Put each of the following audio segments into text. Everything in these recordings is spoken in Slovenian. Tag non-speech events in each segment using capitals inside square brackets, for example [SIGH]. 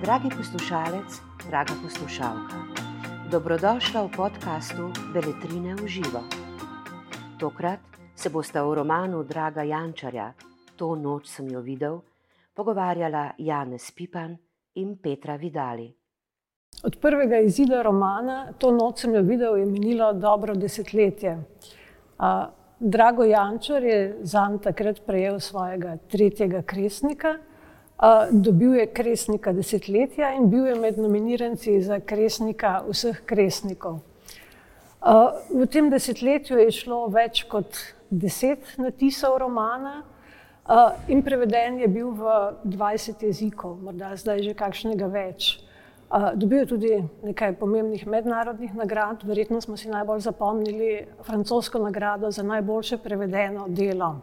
Dragi poslušalec, draga poslušalka, dobrodošla v podkastu Beletrine v živo. Tokrat se bosta v romanu Draga Jančarja, To noč sem jo videl, pogovarjala Janez Pipan in Petra Vidali. Od prvega izida romana, to noč sem jo videl, je minilo dobro desetletje. Drago Jančar je zanj takrat prejel svojega tretjega kresnika, dobil je kresnika desetletja in bil je med nominiranci za kresnika vseh kresnikov. V tem desetletju je šlo več kot deset natisov romana in preveden je bil v dvajset jezikov, morda zdaj že kakšnega več. Dobil je tudi nekaj pomembnih mednarodnih nagrad, verjetno smo si najbolj zapomnili francosko nagrado za najboljše prevedeno delo.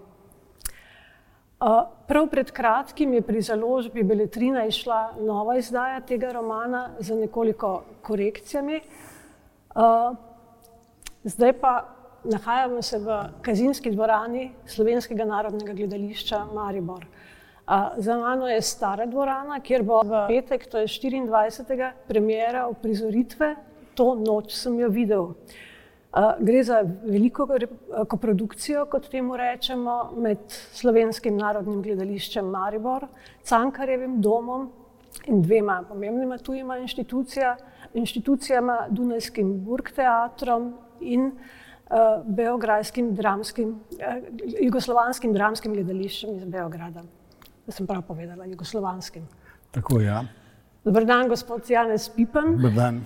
Prav pred kratkim je pri založbi Beletrina izšla nova izdaja tega romana z nekoliko korekcijami. Zdaj pa nahajamo se v Kazinski dvorani Slovenskega narodnega gledališča Maribor. Za mano je stara dvorana, kjer bo v petek, to je štiriindvajsetega, premiera uprizoritve To noč sem jo videl. Gre za veliko koprodukcijo, kot temu rečemo, med Slovenskim narodnim gledališčem Maribor, Cankarjevim domom in dvema pomembnima tujima inštitucijama, Dunajskim Burgtheatrom in beograjskim dramskim, Jugoslovanskim dramskim gledališčem iz Beograda. A sem prav povedala, jugoslovanskim? Tako, ja. Dober dan, gospod Janez Pipan. Dober dan.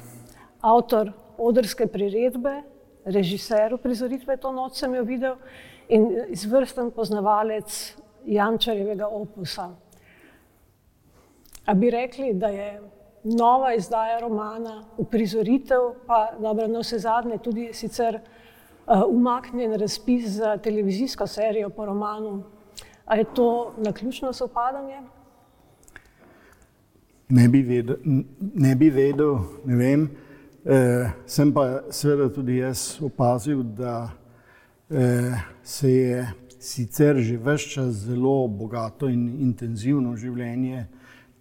Avtor odrske priredbe, režiser uprizoritve To noč sem jo videl in izvrsten poznavalec Jančarjevega opusa. A bi rekli, da je nova izdaja romana uprizoritev, pa dobro, navsezadnje tudi sicer umaknjen razpis za televizijsko serijo po romanu, a je to naključno sovpadanje? Ne bi vedel, ne bi vedel, ne vem. Sem pa seveda tudi jaz opazil, da se je sicer že ves čas zelo bogato in intenzivno življenje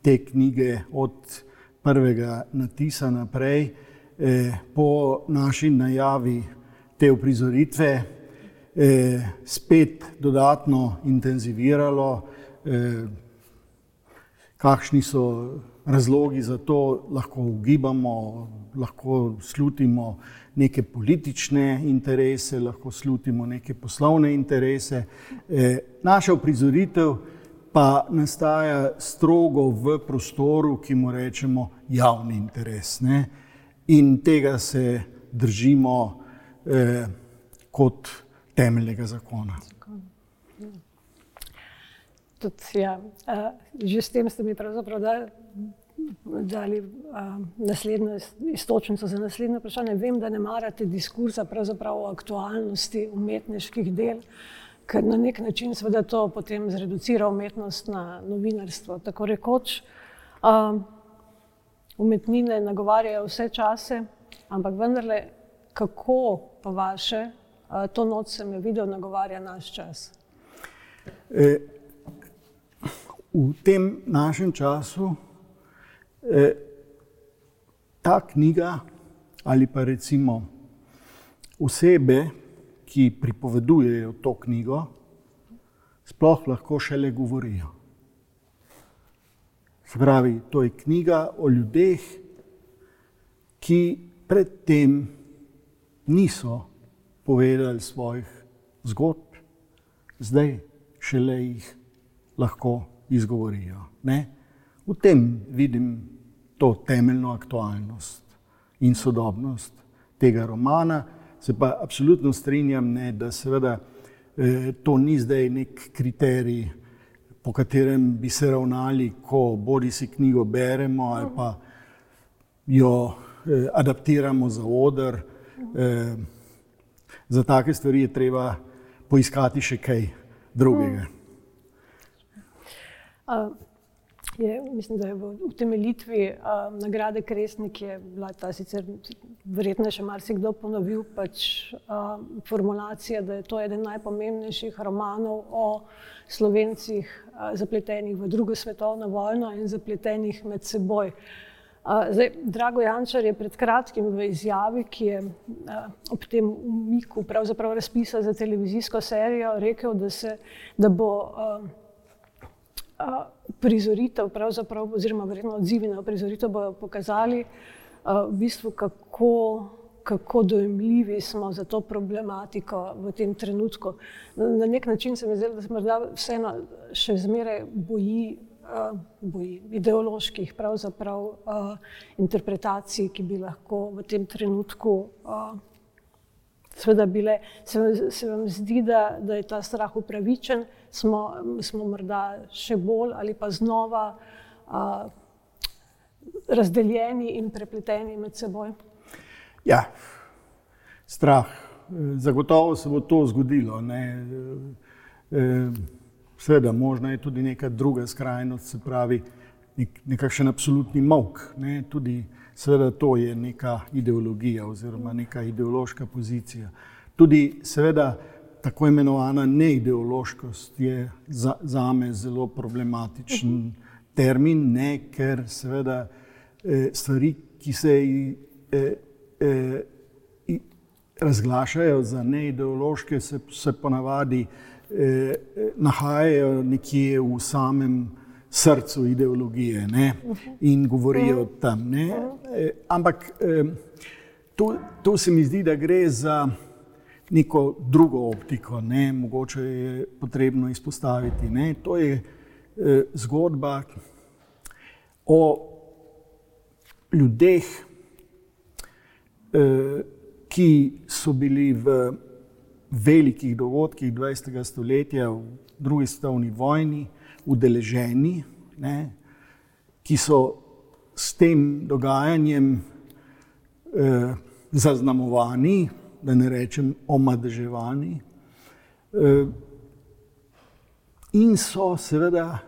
te knjige od prvega natisa naprej, po naši najavi te uprizoritve spet dodatno intenziviralo. Kakšni so razlogi za to, lahko ugibamo, lahko slutimo neke politične interese, lahko slutimo neke poslovne interese. Naša uprizoritev pa nastaja strogo v prostoru, ki mu rečemo javni interes, ne. In tega se držimo kot temeljnega zakona. Tudi, ja, že s tem ste mi pravzaprav dali, dali naslednjo iztočnico za naslednje vprašanje. Vem, da ne marate diskurza o aktualnosti umetniških del, ker na neki način seveda to potem zreducira umetnost na novinarstvo, tako rekoč. Umetnine nagovarjajo vse čase, ampak vendarle, kako po vaše To noč sem jo videl nagovarja naš čas? V tem našem času ta knjiga ali pa recimo osebe, ki pripovedujejo to knjigo, sploh lahko šele govorijo. Se pravi, to je knjiga o ljudeh, ki pred tem niso povedali svojih zgodb, zdaj šele jih lahko izgovorijo, ne. V tem vidim to temeljno aktualnost in sodobnost tega romana. Se pa absolutno strinjam, ne, da seveda to ni zdaj neki kriterij, po katerem bi se ravnali, ko bodisi knjigo beremo ali pa jo adaptiramo za oder. Za take stvari je treba poiskati še kaj drugega. je, mislim, da je v utemeljitvi uh, nagrade Kresnik je bila ta sicer verjetno še marsikdo ponovil, pač uh, formulacija, da je to eden najpomembnejših romanov o slovencih uh, zapletenih v drugo svetovno vojno in zapletenih med seboj. Uh, zdaj, Drago Jančar je pred kratkim v izjavi, ki je ob tem umiku razpisa za televizijsko serijo, rekel, da, se, da bo prizoritev, oziroma verjetno odzivi na prizoritev, bodo pokazali, v bistvu, kako, kako dojemljivi smo za to problematiko v tem trenutku. Na nek način se mi zdi, da se morda vseeno še zmeraj boji. Uh, boji ideoloških uh, interpretacij, ki bi lahko v tem trenutku uh, Seveda bile, se, se vam zdi, da, da je ta strah upravičen, smo, smo morda še bolj ali pa znova a, razdeljeni in prepleteni med seboj? Ja, strah. Zagotovo se bo to zgodilo. Ne. E, seveda, možno je tudi neka druga skrajnost, se pravi, nek, nekakšen absolutni mok. Ne. Tudi Seveda to je neka ideologija oziroma neka ideološka pozicija. Tudi seveda tako imenovana neideološkost je za, za me zelo problematičen termin, ne, ker seveda eh, stvari, ki se eh, eh, razglašajo za neideološke, se, se ponavadi eh, nahajajo nekje v samem srcu ideologije ne? in govorijo tam. Ne? E, ampak tu, tu se mi zdi, da gre za neko drugo optiko, ne? mogoče je potrebno izpostaviti. Ne? To je e, zgodba o ljudeh, e, ki so bili v velikih dogodkih 20. stoletja, v drugi svetovni vojni udeleženi, ne, ki so s tem dogajanjem eh, zaznamovani, da ne rečem omadeževani, eh, in so seveda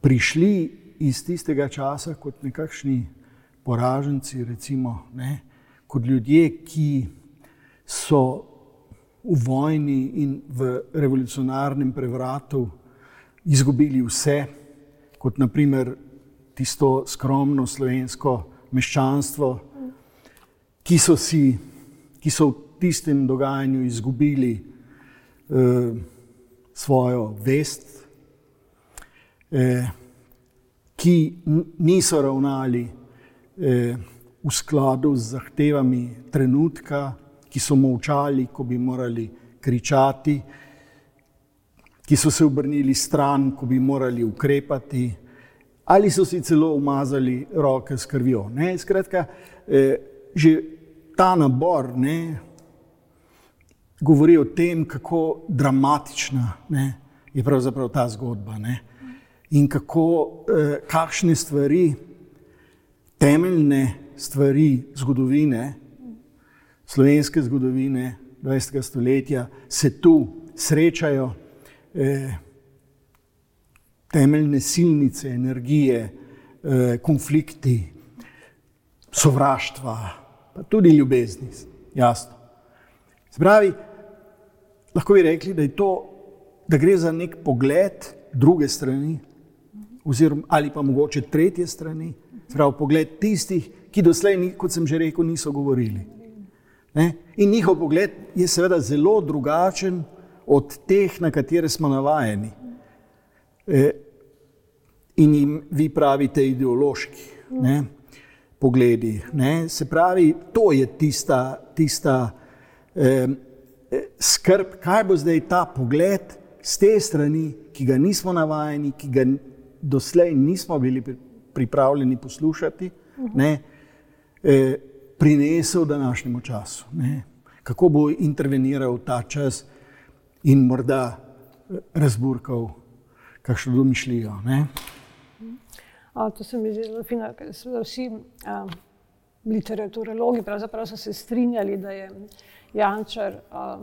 prišli iz tistega časa kot nekakšni poraženci, recimo, ne, kot ljudje, ki so v vojni in v revolucionarnem prevratu izgubili vse, kot naprimer tisto skromno slovensko meščanstvo, ki so, si, ki so v tistem dogajanju izgubili eh, svojo vest, eh, ki niso ravnali eh, v skladu z zahtevami trenutka, ki so molčali, ko bi morali kričati ki so se obrnili stran, ko bi morali ukrepati, ali so si celo umazali roke s krvjo. Ne? Skratka, eh, že ta nabor ne, govori o tem, kako dramatična ne, je pravzaprav ta zgodba ne? in kako, eh, kakšne stvari, temeljne stvari zgodovine, slovenske zgodovine 20. stoletja, se tu srečajo eh, temeljne silnice energije, eh, konflikti, sovraštva, pa tudi ljubezni. Jasno. Spravi, lahko bi rekli, da, to, da gre za nek pogled druge strani, oziroma ali pa mogoče tretje strani, spravi, pogled tistih, ki doslej, kot sem že rekel, niso govorili. Ne? In njihov pogled je seveda zelo drugačen od teh, na katere smo navajeni. E, in jim vi pravite ideološki ne, pogledi. Ne. Se pravi, to je tista, tista eh, skrb, kaj bo zdaj ta pogled z te strani, ki ga nismo navajeni, ki ga doslej nismo bili pripravljeni poslušati, ne, eh, prinesel v današnjem času. Ne. Kako bo interveniral ta čas? in morda eh, razburkal kakšno domišljijo. A, to se mi zdi zelo fino, ker so vsi a, literaturologi pravzaprav so se strinjali, da je Jančar a,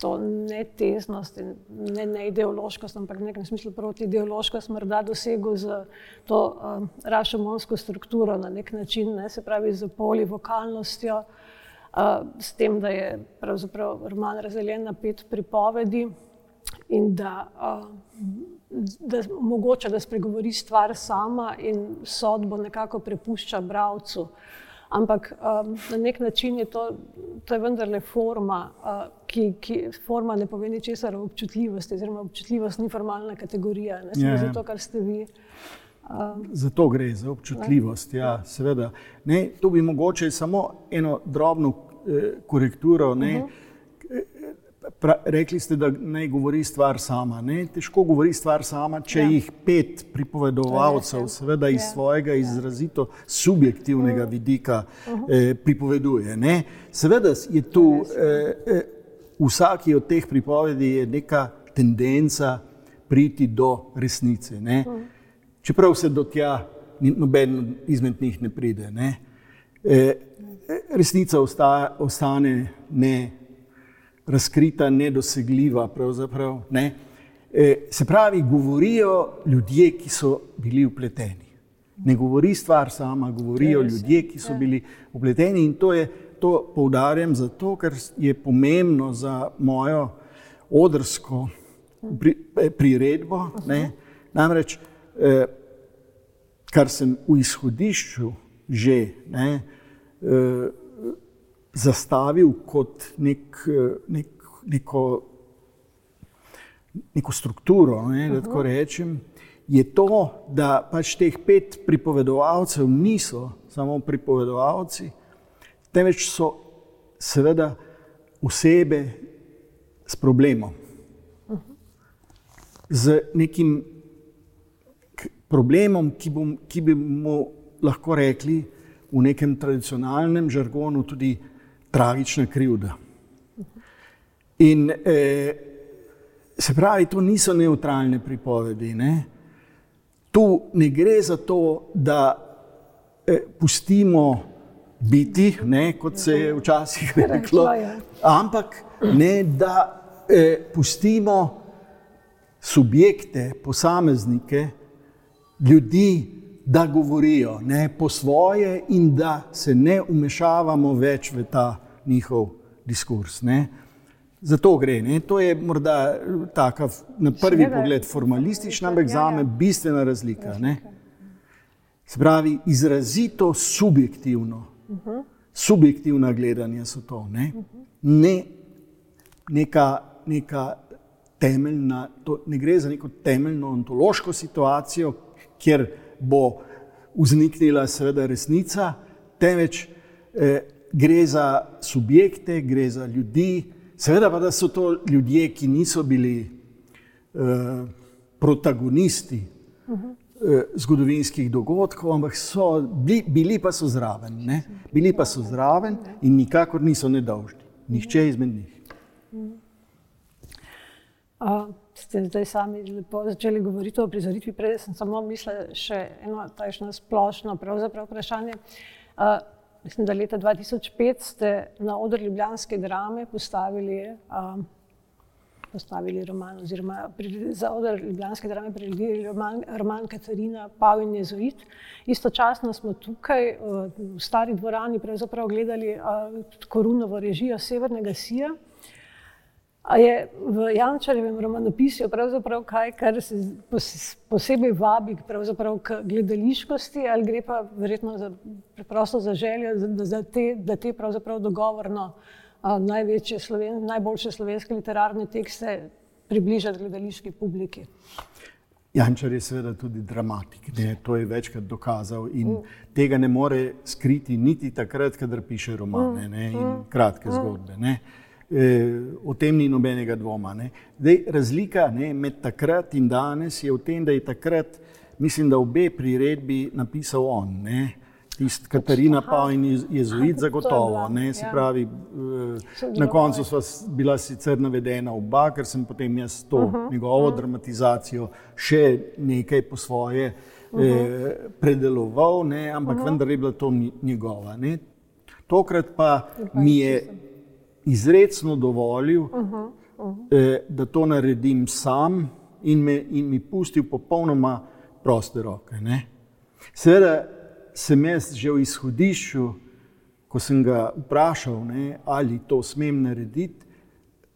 to ne teznost in ne, ne ideološkost, ampak v nekem smislu proti ideološkost morda dosegel z to um, rašomonsko strukturo na nek način, ne, se pravi z polivokalnostjo, uh, s tem, da je pravzaprav roman razdeljen na pet pripovedi in da, uh, da mogoče, da spregovori stvar sama in sodbo nekako prepušča bravcu. Ampak um, na nek način je to, to je vendarle forma, uh, ki, ki forma ne pove ničesar o občutljivosti, oziroma občutljivost ni formalna kategorija, ne samo ja, zato, kar ste vi. Um, zato gre za občutljivost, ja, seveda. Ne, to bi mogoče samo eno drobno eh, korekturo. Ne, uh -huh. Pra, rekli ste, da naj govori stvar sama. Ne? Težko govori stvar sama, če ja. jih pet pripovedovalcev, seveda iz ja. svojega ja. izrazito subjektivnega uh. vidika, uh -huh. eh, pripoveduje. Ne? Seveda je tu eh, eh, v vsaki od teh pripovedi neka tendenca priti do resnice. Uh -huh. Čeprav se do tja noben izmed njih ne pride. Ne? Eh, resnica ostaja, ostane ne razkrita, nedosegljiva. Ne? E, se pravi, govorijo ljudje, ki so bili upleteni. Ne govori stvar sama, govorijo ljudje, ki so ja. bili upleteni. In to, je, to poudarjam zato, ker je pomembno za mojo odrsko pri, eh, priredbo. Ne? Namreč, eh, kar sem v izhodišču že ne, eh, zastavil kot nek, nek, neko, neko strukturo, ne, da tako rečem, je to, da pač teh pet pripovedovalcev niso samo pripovedovalci, temveč so seveda osebe s problemom. Z nekim problemom, ki, bom, ki bi mu lahko rekli v nekem tradicionalnem žargonu tudi tragična krivda. In eh, se pravi, to niso neutralne pripovedi. Ne? Tu ne gre za to, da eh, pustimo biti, ne, kot se je včasih [LAUGHS] reklo, ampak ne, da eh, pustimo subjekte, posameznike, ljudi, da govorijo ne, po svoje in da se ne umešavamo več v ta njihov diskurs. Ne. Zato gre. Ne. To je morda taka, na prvi Šveda, pogled formalistična, ampak ja, za me ja. bistvena razlika. Ne. Se pravi, izrazito subjektivno, uh. -huh. subjektivna gledanja so to. Ne, ne neka, neka temeljna, to ne gre za neko temeljno ontološko situacijo, kjer bo vzniknila seveda resnica, temveč eh, gre za subjekte, gre za ljudi, seveda pa da so to ljudje, ki niso bili eh, protagonisti eh, zgodovinskih dogodkov, ampak so bili, bili pa so zraven, ne? bili pa so zraven in nikakor niso nedolžni, nihče izmed njih. Uh ste zdaj sami lepo začeli govoriti o prizoritvi, prej sem samo mislila še eno tajšno splošno vprašanje. Uh, mislim, da leta 2005 ste na odr Ljubljanske drame postavili, uh, postavili roman, oziroma za odr Ljubljanske drame priredili roman, roman Katarina Pav in Jezuit. Istočasno smo tukaj uh, v stari dvorani gledali uh, korunovo režijo Severnega Sija. Je v Jančarjevem romanopisju pravzaprav kaj, kar se posebej vabi k gledališkosti, ali gre pa verjetno za, preprosto za željo, da, za te, da te pravzaprav dogovorno a, največje sloven, najboljše slovenske literarne tekste približati gledališki publiki. Jančar je seveda tudi dramatik, ne? to je večkrat dokazal in mm. tega ne more skriti niti takrat, kadar piše romane ne? in mm. kratke mm. zgodbe. Ne? Eh, o tem ni nobenega dvoma. Dej, razlika ne, med takrat in danes je v tem, da je takrat, mislim, da obe priredbi napisal on. Ne. Tist, Katarina pa in jezuit zagotovo. Ne, se ja. pravi, eh, na koncu sva bila sicer navedena oba, ker sem potem jaz to uh -huh. njegovo uh -huh. dramatizacijo še nekaj po svoje uh -huh. eh, predeloval, ne, ampak uh -huh. vendar je bila to njegova. Ne. Tokrat pa mi je izredno dovolil uh -huh. eh, da to naredim sam in, me, in mi pustil popolnoma proste roke. Ne? Seveda sem jaz že v izhodišču, ko sem ga vprašal, ne, ali to smem narediti,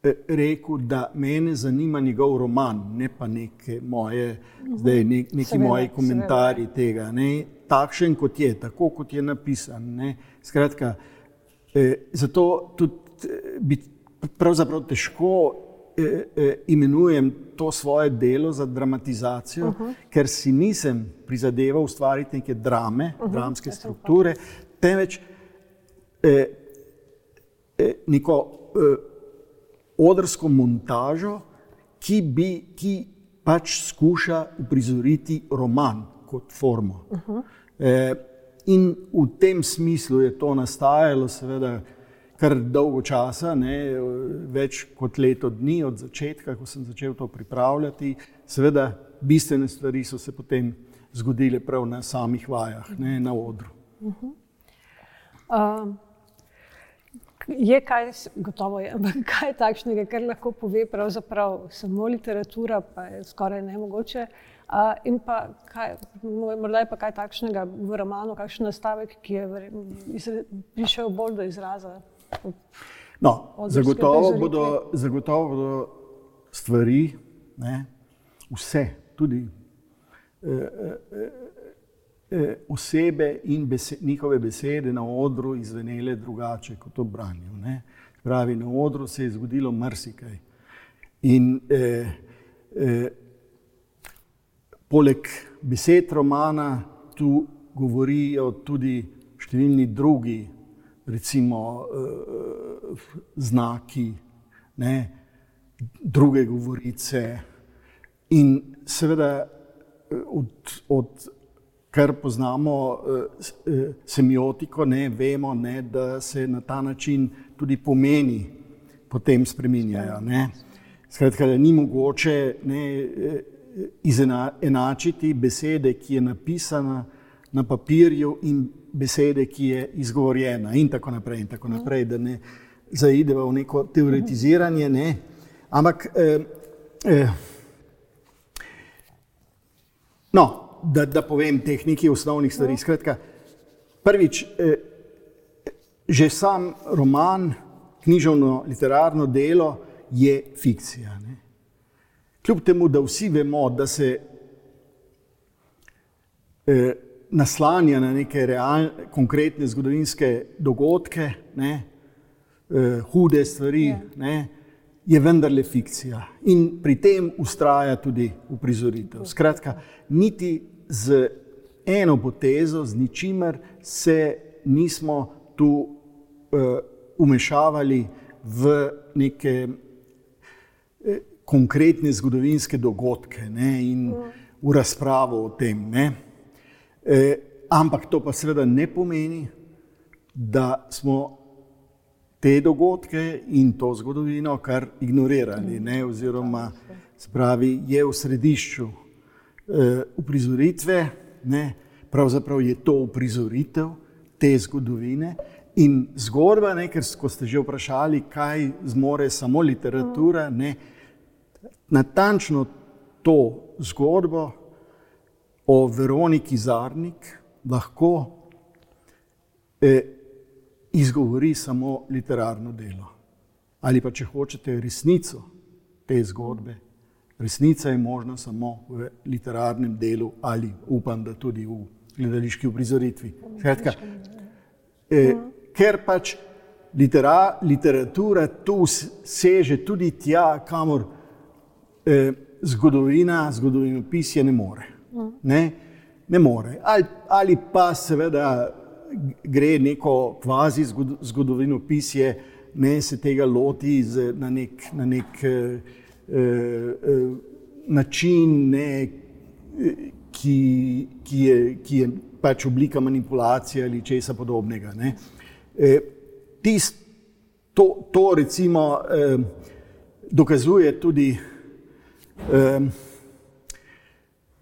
eh, rekel, da me zanima njegov roman, ne pa neke moje, zdaj, ne, neki Seveda, moji komentarji seveda. tega. Ne, takšen kot je, tako kot je napisan. Ne. Skratka, eh, zato tudi bi pravzaprav težko eh, eh, imenujem to svoje delo za dramatizacijo, uh -huh. ker si nisem prizadeval ustvariti neke drame, uh -huh. dramske strukture, temveč eh, eh, neko eh, odrsko montažo, ki, bi, ki pač skuša uprizoriti roman kot formo. Uh -huh. eh, in v tem smislu je to nastajalo, seveda, kar dolgo časa, ne, več kot leto dni od začetka, ko sem začel to pripravljati. Seveda, bistvene stvari so se potem zgodile prav na samih vajah, ne na odru. Um, je kaj, gotovo je, ampak [LAUGHS] kaj takšnega, kar lahko pove pravzaprav samo literatura, pa je skoraj nemogoče. Uh, in pa kaj, morda je pa kaj takšnega v romanu, kakšen nastavek, ki je prišel bolj do izraza. No, zagotovo bodo, zagotovo bodo stvari, ne, vse, tudi eh, eh, eh, osebe in bese, njihove besede na odru izvenele drugače kot v branju. Ne. Pravi, na odru se je zgodilo marsikaj. In eh, eh, poleg besed romana tu govorijo tudi številni drugi, recimo eh, znaki, ne, druge govorice. In seveda, eh, od, od kar poznamo eh, eh, semiotiko, ne, vemo, ne, da se na ta način tudi pomeni potem spreminjajo. Ne. Skratka, da ni mogoče ne, eh, izenačiti besede, ki je napisana na papirju, in besede, ki je izgovorjena, in tako naprej. In tako naprej da ne zaideva v neko teoretiziranje. Ne. Ampak, eh, eh, no, da, da povem teh nekaj osnovnih stvari. Skratka, prvič, eh, že sam roman, književno literarno delo je fikcija. Ne. Kljub temu, da vsi vemo, da se eh, naslanja na neke realne, konkretne zgodovinske dogodke, ne, eh, hude stvari, Ja. ne, je vendarle fikcija. In pri tem ustraja tudi uprizoritev. Skratka, niti z eno potezo, z ničimer se nismo tu eh, umešavali v neke eh, konkretne zgodovinske dogodke ne, in v razpravo o tem. Ne. E, ampak to pa seveda ne pomeni, da smo te dogodke in to zgodovino kar ignorirali, ne, oziroma spravi, je v središču e, uprizoritve, ne, pravzaprav je to uprizoritev te zgodovine. In zgodba, ne, ker ste že vprašali, kaj zmore samo literatura, ne, natančno to zgodbo o Veroniki Zarnik lahko eh, izgovori samo literarno delo. Ali pa če hočete resnico te zgodbe, resnica je možna samo v literarnem delu ali upam, da tudi v gledališki uprizoritvi. Skratka, eh, ker pač litera, literatura tu seže tudi tja, kamor eh, zgodovina, zgodovinopisje ne more. Ne, ne more. Ali, ali pa seveda gre neko kvazi zgod- zgodovinopisje, ne se tega loti z, na nek, na nek eh, eh, način, ne, ki, ki, je, ki je pač oblika manipulacije ali česa podobnega. Ne. Eh, tist, to, to recimo eh, dokazuje tudi eh,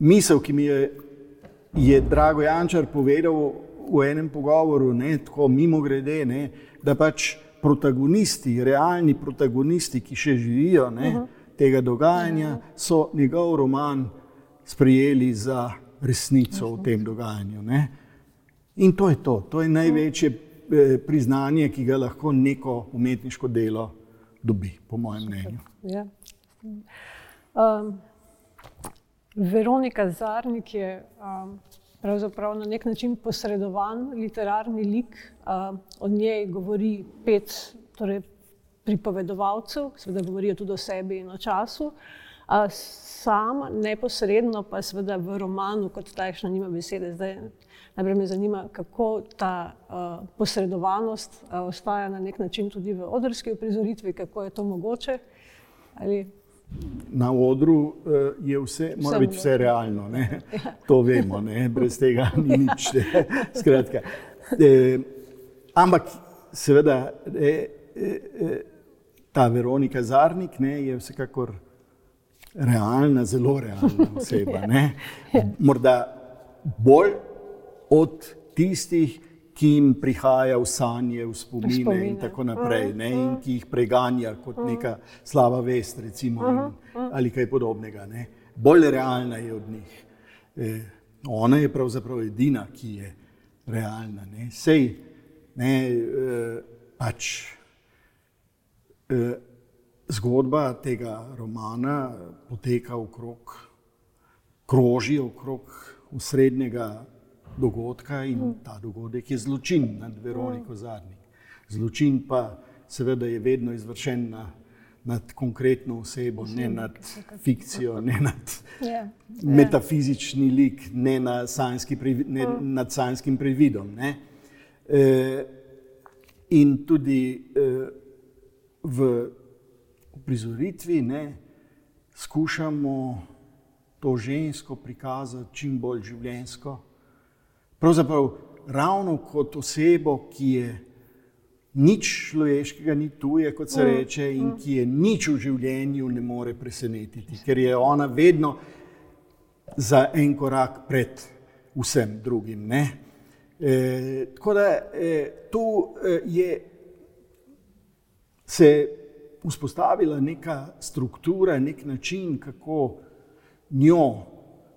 misel, ki mi je, je Drago Jančar povedal v enem pogovoru, ne, tako mimo grede, ne, da pač protagonisti, realni protagonisti, ki še živijo ne, uh -huh. tega dogajanja, so njegov roman sprejeli za resnico v tem dogajanju. Ne. In to je to, to je največje eh, priznanje, ki ga lahko neko umetniško delo dobi, po mojem mnenju. Ja. Um, Veronika Zarnik je um, pravzaprav na nek način posredovan literarni lik. Uh, od njej govori pet torej, pripovedovalcev, seveda govorijo tudi o sebi in o času. Uh, sam neposredno pa seveda v romanu kot takšno nima besede. Zdaj, najprej me zanima, kako ta uh, posredovanost uh, ostaja na nek način tudi v odrski uprizoritvi, kako je to mogoče. Ali na odru uh, je vse, mora biti vse realno. Ne? [LAUGHS] To vemo, ne? brez tega ni nič. Skratka, e, ampak seveda e, e, ta Veronika Zarnik ne, je vsekakor realna, zelo realna oseba. [LAUGHS] Ne? Morda bolj od tistih, ki jim prihaja v sanje, v spomine, spomine. in tako naprej, uh -huh. ne, in ki jih preganja kot uh neka slaba vest, recimo, uh -huh. in, ali kaj podobnega. Ne. Bolj realna je od njih. E, ona je pravzaprav edina, ki je realna. Ne. Sej, ne, e, pač, e, zgodba tega romana poteka okrog, kroži okrog srednjega dogodka in mm. ta dogodek je zločin nad Veroniko mm. Zadnjik. Zločin pa seveda je vedno izvršen na, nad konkretno osebo, ne nad fikcijo, ne nad yeah. [LAUGHS] Ja. metafizični lik, ne, na sanjski, ne mm. nad sanjskim previdom. E, in tudi e, v prizoritvi ne, skušamo to žensko prikazati čim bolj življensko pravzaprav ravno kot osebo, ki je nič človeškega, ni tuje, kot se mm, reče, in mm. ki je nič v življenju ne more presenetiti, ker je ona vedno za en korak pred vsem drugim. Ne? E, tako da e, tu e, je se vzpostavila neka struktura, nek način, kako njo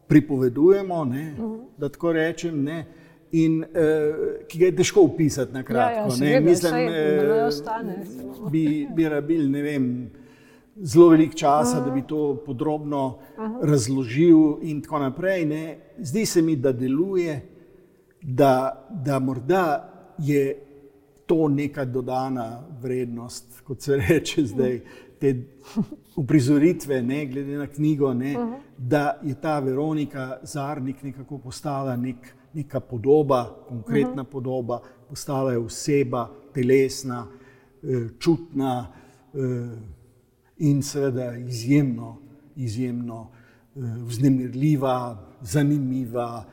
pripovedujemo, ne, uh -huh. da tako rečem, ne, in uh, ki ga je težko opisati na kratko. Ja, ja, seveda, Mislim, da uh, ostane. Bi, bi rabil, ne vem. Zelo velik čas, uh -huh. da bi to podrobno uh -huh. razložil, in tako naprej. Ne. Zdi se mi, da deluje, da, da morda je to neka dodana vrednost, kot se reče zdaj, te uprizoritve, ne, glede na knjigo, ne, uh -huh. da je ta Veronika Zarnik nekako postala nek, neka podoba, konkretna uh -huh. podoba, postala je oseba, telesna, eh, čutna eh, in seveda izjemno, izjemno eh, vznemirljiva, zanimiva,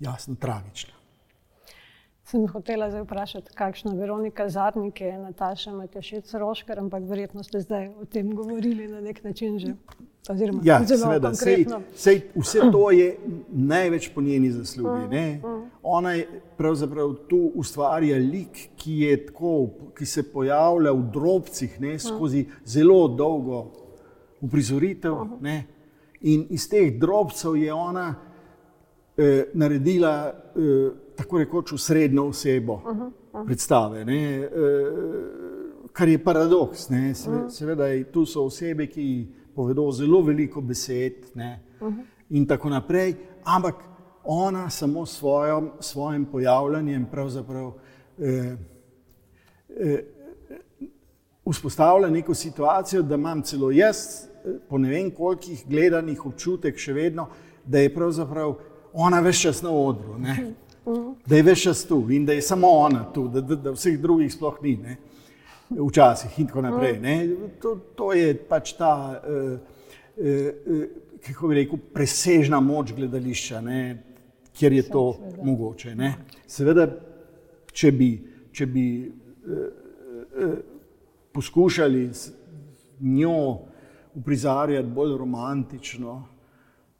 jasno, tragična. Sem hotela zdaj vprašati, kakšna Veronika Zadnik je Nataša Matešec Roškar, ampak verjetno ste zdaj o tem govorili na nek način že. Oziroma, ja, seveda, sej, sej vse to je največ po njeni zaslugi. Mm, mm. Ona je pravzaprav tu ustvarja lik, ki, tako, ki se pojavlja v drobcih ne, skozi zelo dolgo uprizoritev. Ne, in iz teh drobcev je ona eh, naredila eh, tako rekoč v srednjo osebo uh -huh, uh -huh. predstave. Ne, e, kar je paradoks. Ne, se, uh -huh. Seveda, tu so osebe, ki povedo zelo veliko besed ne, uh -huh. in tako naprej, ampak ona samo s svojim pojavljanjem pravzaprav. E, e, Vzpostavlja neko situacijo, da imam celo jaz, po ne vem kolikih gledanih občutek, še vedno, da je pravzaprav ona več čas na odru. Ne? Da je več čas tu in da je samo ona tu, da, da, da vseh drugih sploh ni. Ne? Včasih in tako naprej. To, to je pač ta, uh, uh, kako bi rekel, presežna moč gledališča, ne? kjer je to Seveda. mogoče. Ne? Seveda, če bi, če bi uh, uh, poskušali z njo uprizarjati bolj romantično,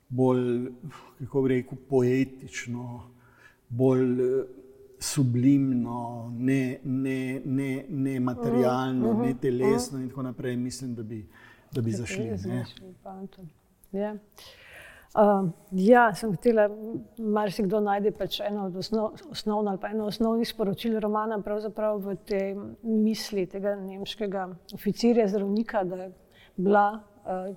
bolj, kako bi rekel, poetično, bolj eh, sublimno, ne, ne, ne, ne materialno, uh -huh. ne telesno in tako naprej, mislim, da bi, da bi zašli. Ja. Uh, ja, sem htela, marsikdo najde pač eno od osnov, osnovno ali pa eno osnovnih sporočil romana, pravzaprav v tej misli tega nemškega oficirja, zdravnika, da je bila uh,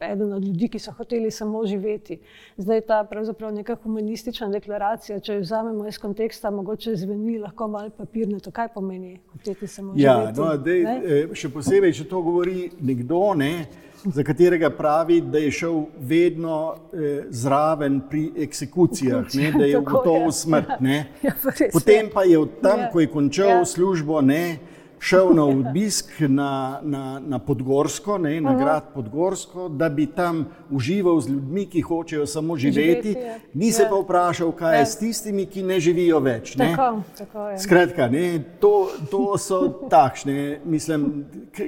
eden od ljudi, ki so hoteli samo živeti. Zdaj ta pravzaprav neka humanistična deklaracija, če jo vzamemo iz konteksta, mogoče zveni lahko malo papirnato. Kaj pomeni hoteti samo ja, živeti? No, dej, eh, še posebej, če to govori nekdo, ne, za katerega pravi, da je šel vedno eh, zraven pri eksekucijah, ne, da je ugotovil smrt. Ja, Potem pa je od tam, ja. ko je končal ja. službo, ne, šel na obisk na, na, na Podgorsko, ne, na grad Podgorsko, da bi tam užival z ljudmi, ki hočejo samo živeti. Ja. Ni se pa vprašal, kaj je s tistimi, ki ne živijo več. Ne. Tako, tako Skratka, ne, to, to so takšne, mislim,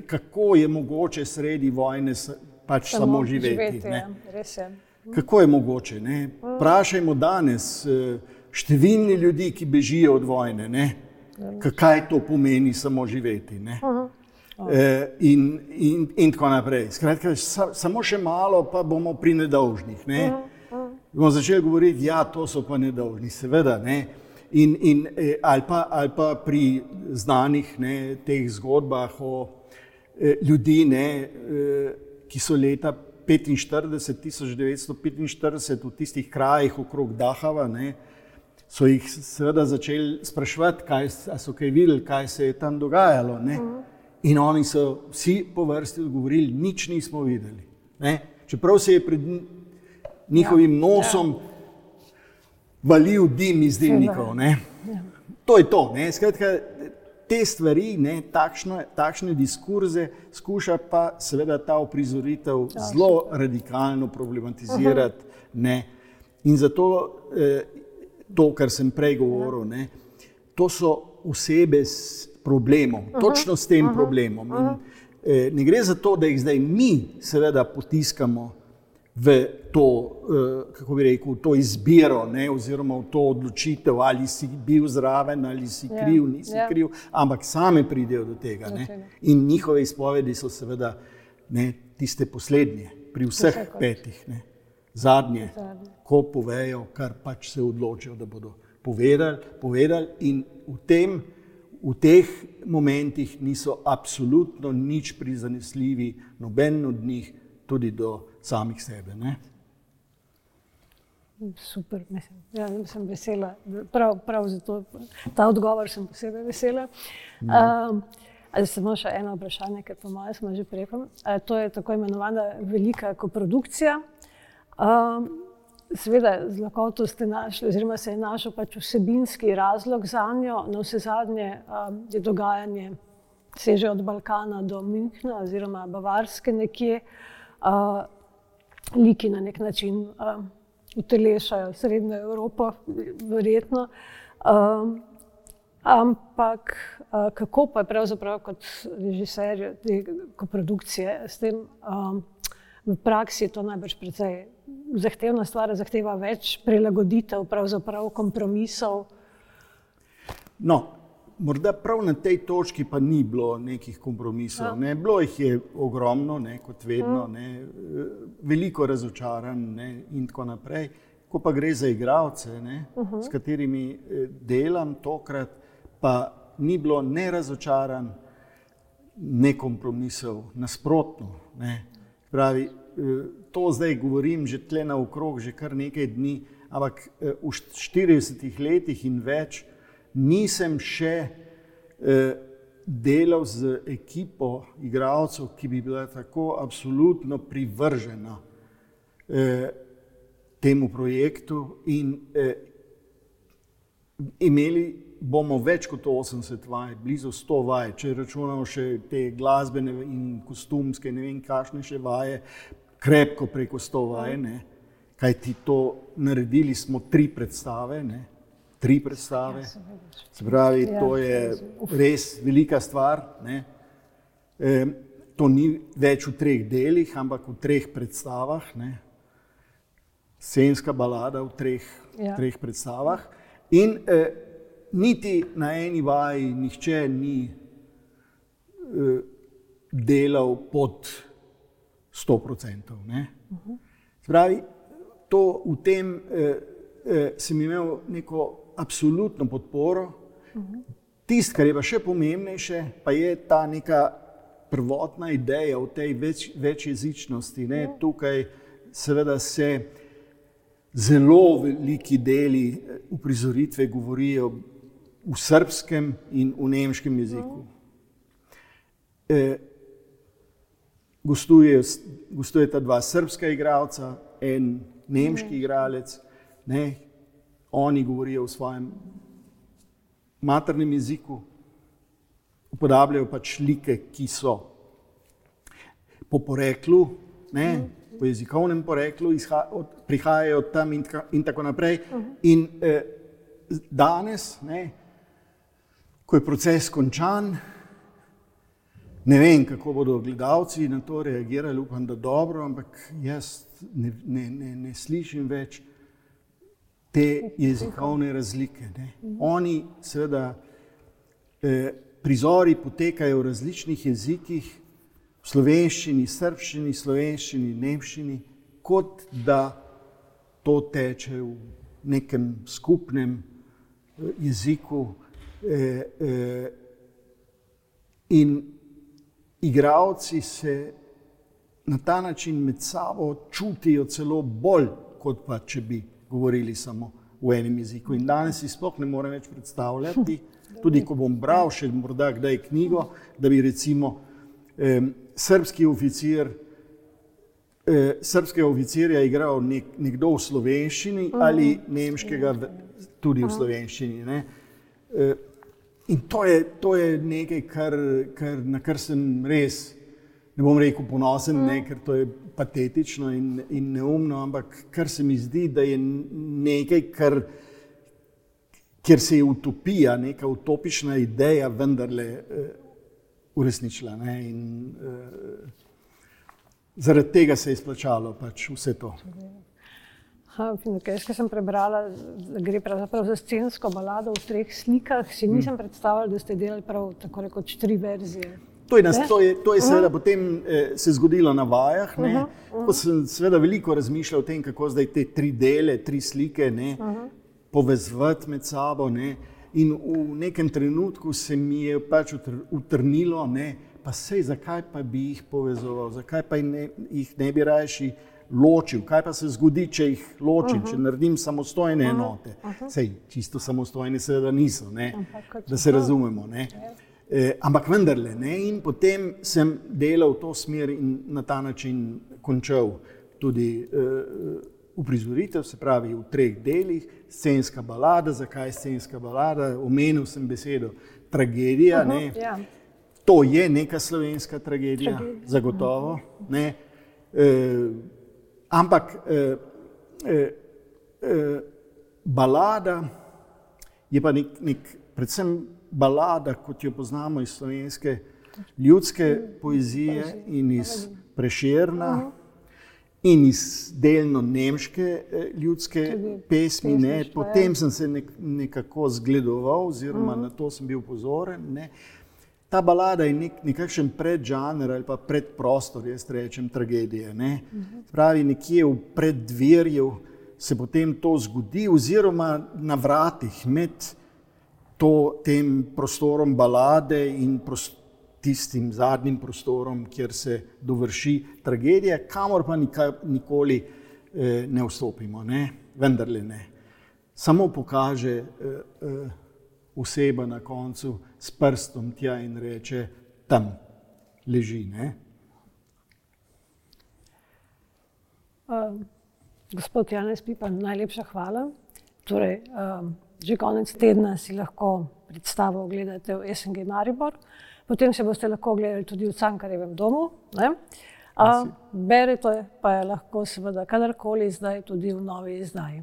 kako je mogoče sredi vojne pač samo, samo živeti. živeti ja. Kako je mogoče? Ne? Prašajmo danes eh, številni ljudi, ki bežijo od vojne. Ne? Kaj to pomeni samo živeti. E, in, in, in tako naprej. Skratka, sa, samo še malo, pa bomo pri nedolžnih. Ne? Bomo začeli govoriti, da ja, to so pa nedolžni, seveda. Ne? In, in, e, ali, pa, ali pa pri znanih ne, teh zgodbah o e, ljudi, ne, e, ki so leta 1945, 1945 v tistih krajih okrog Dahava. Ne, so jih seveda začeli spraševati, kaj so kaj videli, kaj se je tam dogajalo. Ne? In oni so vsi po vrsti odgovorili, nič nismo videli. Ne? Čeprav se je pred njihovim ja, nosom ja. valil dim iz dimnikov. Ja. To je to. Skratka, te stvari, ne, takšne, takšne diskurze, skuša pa seveda ta uprizoritev ja, zelo radikalno problematizirati. Ne. In zato eh, to, kar sem prej govoril. Ne, to so osebe s problemom, uh -huh. točno s tem uh -huh. problemom. In, eh, ne gre za to, da jih zdaj mi, seveda, potiskamo v to, eh, kako bi rekel, to izbiro, ne, oziroma v to odločitev, ali si bil zraven, ali si ja, kriv, nisi. Ja. kriv, ampak same pridejo do tega. Ne, in njihove izpovedi so seveda ne, tiste poslednje, pri vseh petih. Ne zadnje, ko povejo, kar pač se odločijo, da bodo povedali, povedali in v, tem, v teh momentih niso absolutno nič prizanesljivi, noben od njih, tudi do samih sebe. Ne? Super, mislim, ja, sem vesela. Prav, prav zato ta odgovor sem posebej vesela. Um, samo še eno vprašanje, ker po mojem smo že preko. To je tako imenovana velika koprodukcija. Um, Sveda, z lakoto ste našli, oziroma se je našel pač vsebinski razlog za njo. Na vse zadnje um, je dogajanje seže od Balkana do Münchna, oziroma Bavarske nekje. Uh, liki na nek način uh, utelešajo Srednjo Evropo, verjetno. Um, ampak uh, kako pa je pravzaprav kot režiser te koprodukcije s tem? Um, v praksi je to najbrž precej zahtevna stvar, zahteva več prilagoditev, pravzaprav kompromisov. No, morda prav na tej točki pa ni bilo nekih kompromisov. Ja. Ne. Bilo jih je ogromno, ne, kot vedno, mm. ne, veliko razočaran ne, in tako naprej. Ko pa gre za igralce, uh mhm. -huh. s katerimi eh, delam, tokrat pa ni bilo ne razočaran, ne kompromisov, nasprotno. Ne. Pravi, to zdaj govorim že tle na okrog, že kar nekaj dni, ampak eh, v 40 letih in več nisem še eh, delal z ekipo igralcev, ki bi bila tako absolutno privržena temu projektu in imeli bomo več kot 80 vaj, blizu 100 vaj, če računamo še te glasbene in kostumske, ne vem, kakšne še vaje, krepko preko 100 vaj. Ne? Kaj ti to naredili, smo tri predstave. Ne? Tri predstave. Se pravi, ja, to je res velika stvar. E, to ni več v treh delih, ampak v treh predstavah. Ne? Scenska balada v treh, ja. treh predstavah. In, e, niti na eni vaji nihče ni eh, delal pod 100%. Spravi, to v tem eh, eh, sem imel neko absolutno podporo. Tisto, kar je pa še pomembnejše, pa je ta neka prvotna ideja o tej več, večjezičnosti. Ne? Tukaj seveda se zelo veliki deli uprizoritve govorijo v srpskem in v nemškem jeziku. E, Gostujeta dva srpska igralca, en nemški igralec, ne, oni govorijo v svojem maternem jeziku, uporabljajo pač like, ki so po poreklu, ne, po jezikovnem poreklu, izha, od, prihajajo od tam in, in tako naprej. In eh, danes, ne, ko je proces končan, ne vem, kako bodo gledalci na to reagirali, upam, da dobro, ampak jaz ne, ne, ne, ne slišim več te jezikovne razlike. Ne. Oni, seveda, eh, prizori potekajo v različnih jezikih, v slovenščini, srpščini, slovenščini, nemščini, kot da to teče v nekem skupnem eh, jeziku. Eh, eh, in igravci se na ta način med sabo čutijo celo bolj, kot pa če bi govorili samo v enem jeziku. In danes si sploh ne morem več predstavljati, [LAUGHS] tudi ko bom bral še morda kdaj knjigo, da bi recimo eh, srpski oficir. Srpskega oficirja je igral nek, nekdo v slovenščini ali nemškega tudi v slovenščini. Ne? In to je, to je nekaj, kar, kar, na kar sem res, ne bom rekel ponosen, ne, ker to je patetično in, in neumno, ampak kar se mi zdi, da je nekaj, kar, kjer se je utopija, neka utopična ideja, vendarle uh, uresničila. Ne, in, uh, zaradi tega se je izplačalo pač vse to. Kaj sem prebrala, gre pravzaprav za scensko balado v treh slikah, si nisem predstavljala, da ste delali prav tako rekoč tri verzije. To je, nas, to je, to je seveda uh -huh. potem eh, se zgodilo na vajah. Uh -huh, uh -huh. Ko sem seveda veliko razmišljal o tem, kako zdaj te tri dele, tri slike ne, uh -huh. povezati med sabo. Ne. In v nekem trenutku se mi je pač utrnilo, ne, pa sej, zakaj pa bi jih povezoval, zakaj pa ne, jih ne bi rajši ločil. Kaj pa se zgodi, če jih ločim, uh -huh. če naredim samostojne enote? Uh -huh. Sej, čisto samostojne, seveda niso, ne? da se razumemo. Ne? Eh, ampak vendarle, ne? in potem sem delal v to smer in na ta način končal tudi eh, uprizoritev, se pravi v treh delih, scenska balada. Zakaj scenska balada? Omenil sem besedo tragedija. Uh -huh, ja. To je neka slovenska tragedija, tragedija. zagotovo. Uh -huh. e, Ampak eh, eh, eh, balada je pa nek, nek, predvsem balada, kot jo poznamo iz slovenske ljudske poezije in iz preširna. In iz delno nemške eh, ljudske pesmi, ne. potem sem se nek, nekako zgledoval, oziroma uh -huh. na to sem bil pozoren. Ne. Ta balada je nek, nekakšen predžanr ali pa predprostor, jaz rečem, tragedije. Ne? Pravi, nekje v preddverju se potem to zgodi, oziroma na vratih med to, tem prostorom balade in prost, tistim zadnjim prostorom, kjer se dovrši tragedija, kamor pa nikaj, nikoli eh, ne vstopimo, ne? vendarle ne. Samo pokaže. Eh, eh, oseba na koncu s prstom tja in reče: tam leži. Ne? Uh, gospod Janes Pipa, najlepša hvala. Torej, uh, že konec tedna si lahko predstavo ogledate v SNG Maribor, potem se boste lahko ogledali tudi v Cankarjevem domu. Uh, berete pa je lahko seveda kadarkoli, zdaj tudi v novi izdaji.